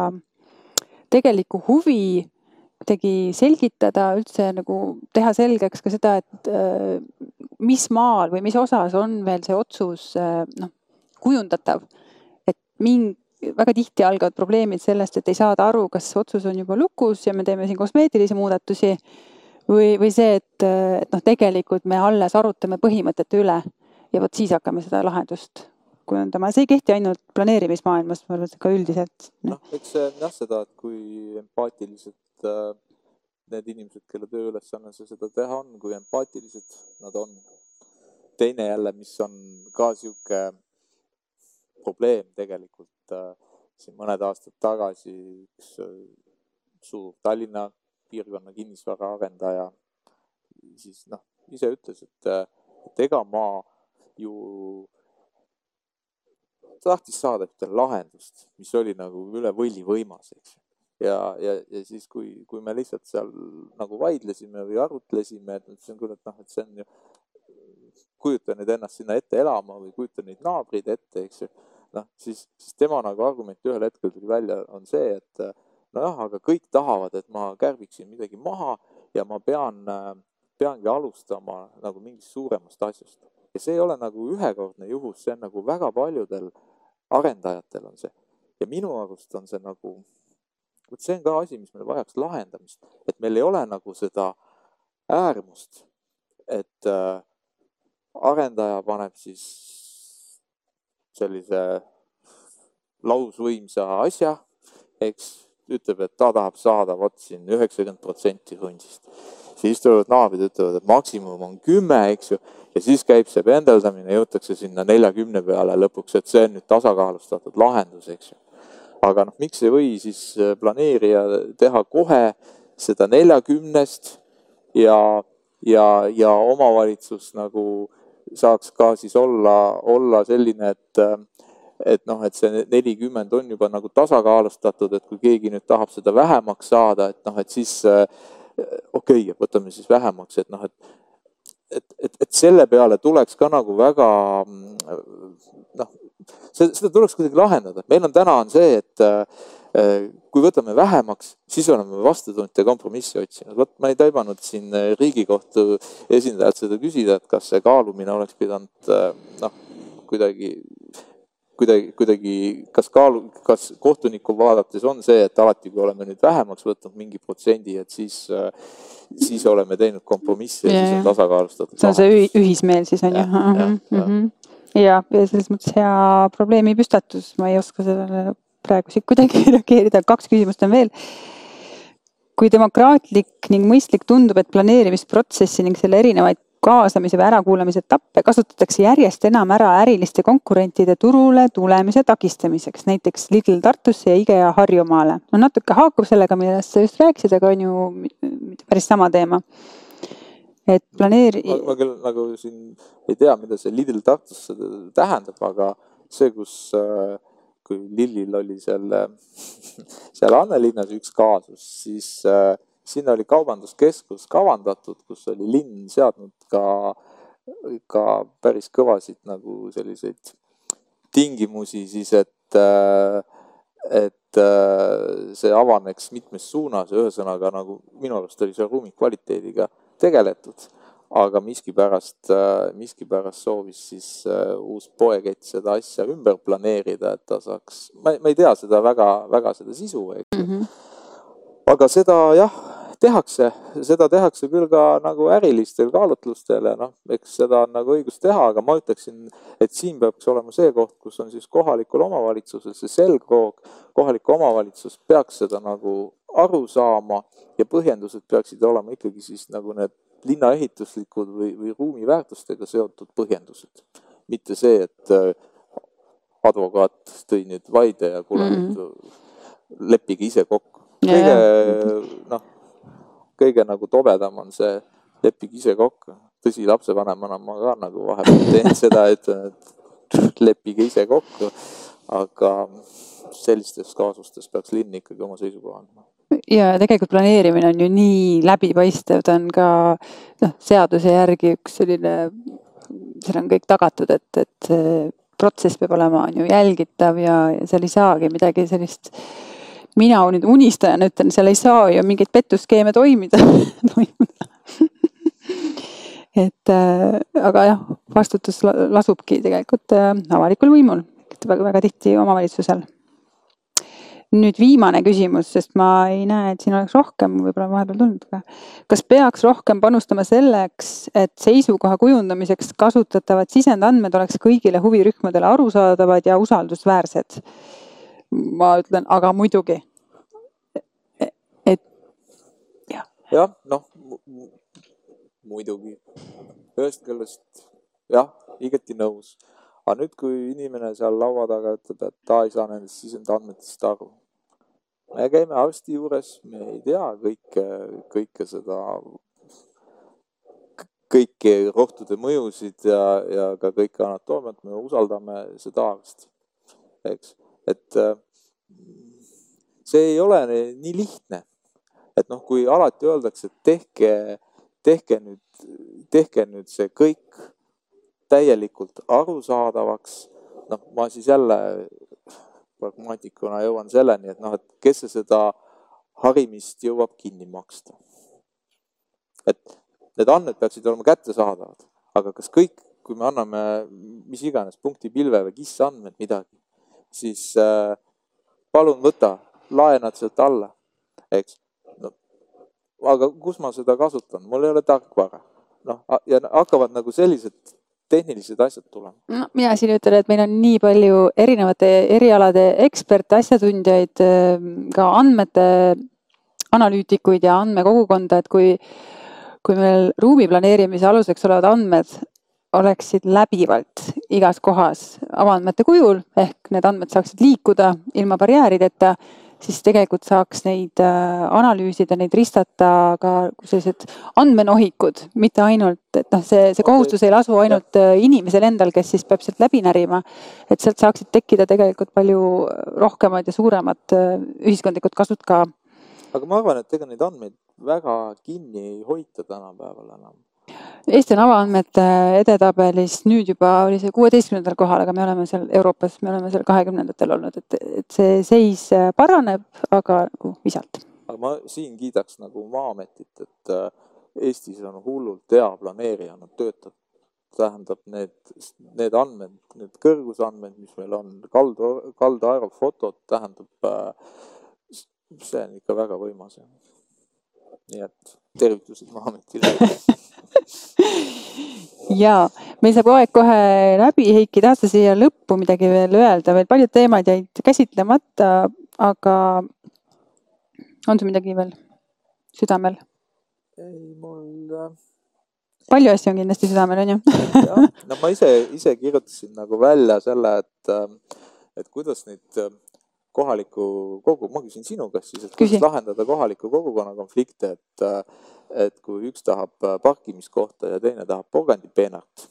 tegelikku huvi kuidagi selgitada, üldse nagu teha selgeks ka seda, et äh, mis maal või mis osas on veel see otsus äh, noh, kujundatav. et mingi, väga tihti algavad probleemid sellest, et ei saada aru, kas otsus on juba lukus ja me teeme siin kosmeetilisi muudatusi või, või see, et, et noh, tegelikult me alles arutame põhimõtete üle ja vot siis hakkame seda lahendust kujundama, see ei kehti ainult planeerimismaailmas, ma arvan, et ka üldiselt. noh, eks see on jah seda, et kui empaatilised äh, need inimesed, kelle tööülesanne see seda teha on, kui empaatilised nad on. teine jälle, mis on ka sihuke probleem tegelikult äh, siin mõned aastad tagasi üks äh, suur Tallinna piirkonna kinnisvaraarendaja siis noh, ise ütles, et, et ega ma ju tahtis saada ühte lahendust, mis oli nagu üle võlli võimas, eks ju ja, ja, ja siis, kui, kui me lihtsalt seal nagu vaidlesime või arutlesime, et ütlesin küll, et noh, et see on ju, kujuta nüüd ennast sinna ette elama või kujuta neid naabreid ette, eks ju. noh, siis, siis tema nagu argument ühel hetkel tuli välja, on see, et nojah, aga kõik tahavad, et ma kärbiksin midagi maha ja ma pean, peangi alustama nagu mingist suuremast asjast. ja see ei ole nagu ühekordne juhus, see on nagu väga paljudel arendajatel on see. ja minu arust on see nagu vot see on ka asi, mis meil vajaks lahendamist, et meil ei ole nagu seda äärmust, et äh, arendaja paneb siis sellise lausvõimsa asja, eks, ütleb, et ta tahab saada vot siin üheksakümmend protsenti hundist. siis tulevad naabrid, ütlevad, et maksimum on kümme, eks ju, ja siis käib see pendeldamine, jõutakse sinna neljakümne peale lõpuks, et see on nüüd tasakaalustatud lahendus, eks ju aga noh, miks ei või siis äh, planeerija teha kohe seda neljakümnest ja, ja, ja omavalitsus nagu saaks ka siis olla, olla selline, et äh, et noh, et see nelikümmend on juba nagu tasakaalustatud, et kui keegi nüüd tahab seda vähemaks saada, et noh, et siis äh, okei okay,, võtame siis vähemaks, et noh, et et, et, et selle peale tuleks ka nagu väga noh, see, seda tuleks kuidagi lahendada, meil on täna on see, et äh, kui võtame vähemaks, siis oleme vastutunde kompromissi otsinud. vot ma ei taibanud siin äh, Riigikohtu esindajalt seda küsida, et kas see kaalumine oleks pidanud äh, noh, kuidagi, kuidagi, kuidagi, kas kaalu, kas kohtuniku vaadates on see, et alati, kui oleme nüüd vähemaks võtnud mingi protsendi, et siis siis oleme teinud kompromissi ja, ja siis on tasakaalustatud. see on see ühismeel siis on ju. Ja, ja selles mõttes hea probleemipüstatus, ma ei oska sellele praegu siit kuidagi reageerida, kaks küsimust on veel. kui demokraatlik ning mõistlik tundub, et planeerimisprotsessi ning selle erinevaid kaasamise või ärakuulamise etappe kasutatakse järjest enam ära äriliste konkurentide turule tulemise takistamiseks, näiteks Lidl Tartusse ja IKEA Harjumaale. no natuke haakub sellega, millest sa just rääkisid, aga on ju mitte päris sama teema. et planeeri-. ma küll nagu siin ei tea, mida see Lidl Tartusse tähendab, aga see, kus äh, kui Lillil oli seal, seal Annelinnas üks kaasus, siis äh, sinna oli kaubanduskeskus kavandatud, kus oli linn seadnud ka, ka päris kõvasid nagu selliseid tingimusi siis, et äh,, et äh, see avaneks mitmes suunas ühesõnaga nagu minu arust oli seal ruumi kvaliteediga tegeletud aga miskipärast, äh, miskipärast soovis siis uus poekett seda asja ümber planeerida, et ta saaks, ma, ei tea seda väga, väga seda sisu, eks mm. -hmm. aga seda jah, tehakse, seda tehakse küll ka nagu ärilistel kaalutlustel ja noh, eks seda on nagu õigus teha, aga ma ütleksin, et siin peaks olema see koht, kus on siis kohalikul omavalitsusel see selgroog, kohalik omavalitsus peaks seda nagu aru saama ja põhjendused peaksid olema ikkagi siis nagu need linnaehituslikud või, või ruumiväärtustega seotud põhjendused. mitte see, et äh, advokaat tõi nüüd vaide ja kuule mm, -hmm. leppige ise kokku. kõige noh, kõige nagu tobedam on see, leppige ise kokku. tõsi, lapsevanemana ma ka nagu vahepeal teen seda, ütlen, et leppige ise kokku, aga sellistes kaasustes peaks linn ikkagi oma seisukoha andma ja tegelikult planeerimine on ju nii läbipaistev, ta on ka noh, seaduse järgi üks selline, seal on kõik tagatud, et, et protsess peab olema, on ju jälgitav ja, ja seal ei saagi midagi sellist. Mina nüüd unistajana ütlen, seal ei saa ju mingeid pettuskeeme toimida et äh, aga jah, vastutus lasubki tegelikult äh, avalikul võimul, väga tihti omavalitsusel nüüd viimane küsimus, sest ma ei näe, et siin oleks rohkem võib-olla vahepeal tulnud, aga kas peaks rohkem panustama selleks, et seisukoha kujundamiseks kasutatavad sisendandmed oleks kõigile huvirühmadele arusaadavad ja usaldusväärsed? ma ütlen, aga muidugi. et jah. noh muidugi, ühest küljest jah, igati nõus aga nüüd, kui inimene seal laua taga ütleb, et ta ei saa nendest sisendandmetest aru. me käime arsti juures, me ei tea kõike, kõike seda, kõiki rohtude mõjusid ja, ja ka kõike anatoomiat, me usaldame seda arsti, eks, et äh, see ei ole nii lihtne. Et noh, kui alati öeldakse, et tehke, tehke nüüd, tehke nüüd see kõik täielikult arusaadavaks. noh, ma siis jälle pragmaatikuna jõuan selleni, et noh, et kes see seda harimist jõuab kinni maksta. et need andmed peaksid olema kättesaadavad, aga kas kõik, kui me anname mis iganes punkti pilve või KIS andmed midagi, siis äh, palun võta, laenad sealt alla, eks. Aga kus ma seda kasutan, mul ei ole tarkvara, noh ja hakkavad nagu sellised tehnilised asjad tulema? no mina siin ütlen, et meil on nii palju erinevate erialade eksperte, asjatundjaid, ehm, ka andmete analüütikuid ja andmekogukonda, et kui, kui meil ruumi planeerimise aluseks olevad andmed oleksid läbivalt igas kohas avaandmete kujul ehk need andmed saaksid liikuda ilma barjäärideta siis tegelikult saaks neid äh, analüüsida, neid ristata ka sellised andmenohikud, mitte ainult, et noh, see, see kohustus ei lasu ainult äh, inimesel endal, kes siis peab sealt läbi närima. et sealt saaksid tekkida tegelikult palju rohkemad ja suuremad äh, ühiskondlikud kasud ka. aga ma arvan, et ega neid andmeid väga kinni ei hoita tänapäeval enam Eesti on avaandmete edetabelis nüüd juba oli see kuueteistkümnendal kohal, aga me oleme seal Euroopas, me oleme seal kahekümnendatel olnud, et, et see seis paraneb, aga nagu visalt. aga ma siin kiidaks nagu Maa-ametit, et äh, Eestis on hullult hea planeerija, nad töötavad tähendab need, need andmed, need kõrgusandmed, mis meil on, kaldu, kaldaerofotod, tähendab, äh, see on ikka väga võimas. Nii et tervitused Maa-ametile ja meil saab aeg kohe läbi, Heiki, tahad sa siia lõppu midagi veel öelda, veel paljud teemad jäid käsitlemata, aga on sul midagi veel? südamel? ei, mul äh, palju asju on kindlasti südamel, on ju no ma ise, ise kirjutasin nagu välja selle, et, äh, et kuidas neid äh, kohaliku kogu, ma küsin sinu käest siis, et kuidas lahendada kohaliku kogukonna konflikte, et, et kui üks tahab parkimiskohta ja teine tahab porgandipeenart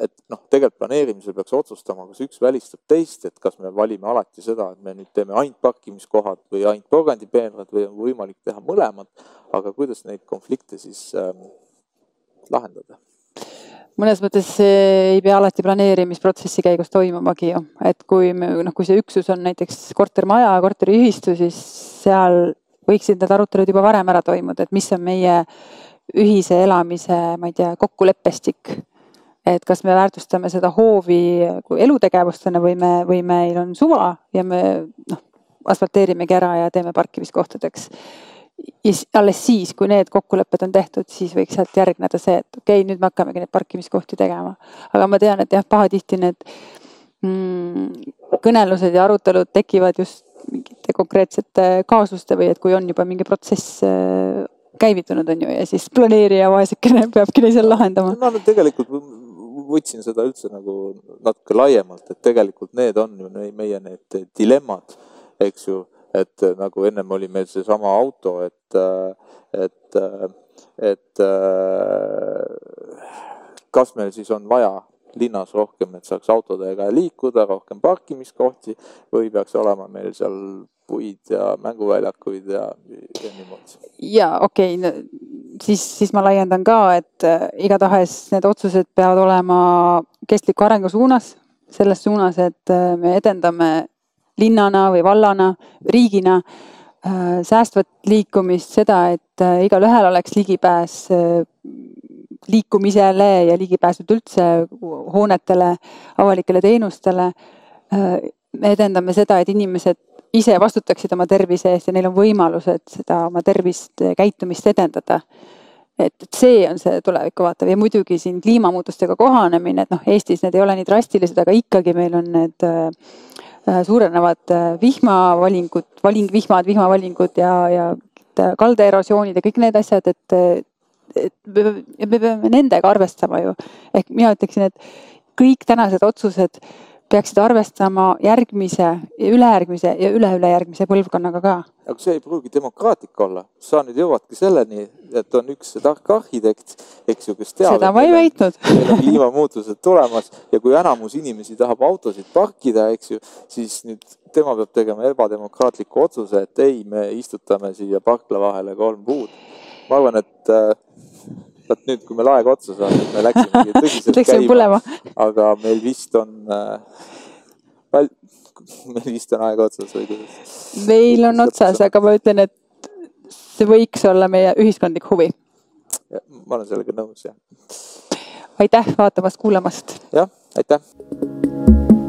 et noh, tegelikult planeerimisel peaks otsustama, kas üks välistab teist, et kas me valime alati seda, et me nüüd teeme ainult parkimiskohad või ainult porgandipeenrad või on võimalik teha mõlemat, aga kuidas neid konflikte siis ähm, lahendada? Mõnes mõttes ei pea alati planeerimisprotsessi käigus toimumagi ju, et kui me noh, kui see üksus on näiteks kortermaja, korteriühistu, siis seal võiksid need arutelud juba varem ära toimuda, et mis on meie ühise elamise, ma ei tea, kokkuleppestik et kas me väärtustame seda hoovi elutegevustena või me, või meil on suva ja me noh, asfalteerimegi ära ja teeme parkimiskohtadeks. Ja alles siis, kui need kokkulepped on tehtud, siis võiks sealt järgneda see, et okei okay,, nüüd me hakkamegi neid parkimiskohti tegema. aga ma tean, et jah, pahatihti need mm, kõnelused ja arutelud tekivad just mingite konkreetsete kaasuste või et kui on juba mingi protsess äh, käivitunud, on ju, ja siis planeerija vaesekene peabki neid seal lahendama. ma tegelikult võtsin seda üldse nagu natuke laiemalt, et tegelikult need on ju meie need dilemmad, eks ju, et nagu ennem oli meil seesama auto, et, et, et kas meil siis on vaja linnas rohkem, et saaks autodega liikuda, rohkem parkimiskohti või peaks olema meil seal puid ja mänguväljakuid ja, ja niimoodi. ja okei okay, siis, siis ma laiendan ka, et äh, igatahes need otsused peavad olema kestliku arengu suunas, selles suunas, et äh, me edendame linnana või vallana, riigina äh, säästvat liikumist, seda, et äh, igalühel oleks ligipääs äh, liikumisele ja ligipääsud üldse hoonetele, avalikele teenustele me edendame seda, et inimesed ise vastutaksid oma tervise eest ja neil on võimalused seda oma tervist, käitumist edendada. et, et see on see tulevikku vaatav ja muidugi siin kliimamuutustega kohanemine, et noh, Eestis need ei ole nii drastilised, aga ikkagi meil on need äh, suurenevad äh, vihmavalingud, valing, vihmad, vihmavalingud ja, ja kaldaerosioonid ja kõik need asjad, et, et me peame nendega arvestama ju. ehk mina ütleksin, et kõik tänased otsused peaksid arvestama järgmise ülejärgmise ja üle-ülejärgmise põlvkonnaga ka. aga see ei pruugi demokraatlik olla, sa nüüd jõuadki selleni, et on üks tark arhitekt, eks ju, kes teab. seda ma ei väitnud. meil on kliimamuutused tulemas ja kui enamus inimesi tahab autosid parkida, eks ju, siis nüüd tema peab tegema ebademokraatliku otsuse, et ei, me istutame siia parkla vahele kolm puud. ma arvan, et äh, vot nüüd, kui meil aeg otsa saab, et me läksimegi tõsiselt käima, aga meil vist on äh,, meil vist on aeg otsas või kuidas? meil on otsas, aga ma ütlen, et see võiks olla meie ühiskondlik huvi. ma olen sellega nõus, jah. aitäh vaatamast-kuulamast. jah, aitäh.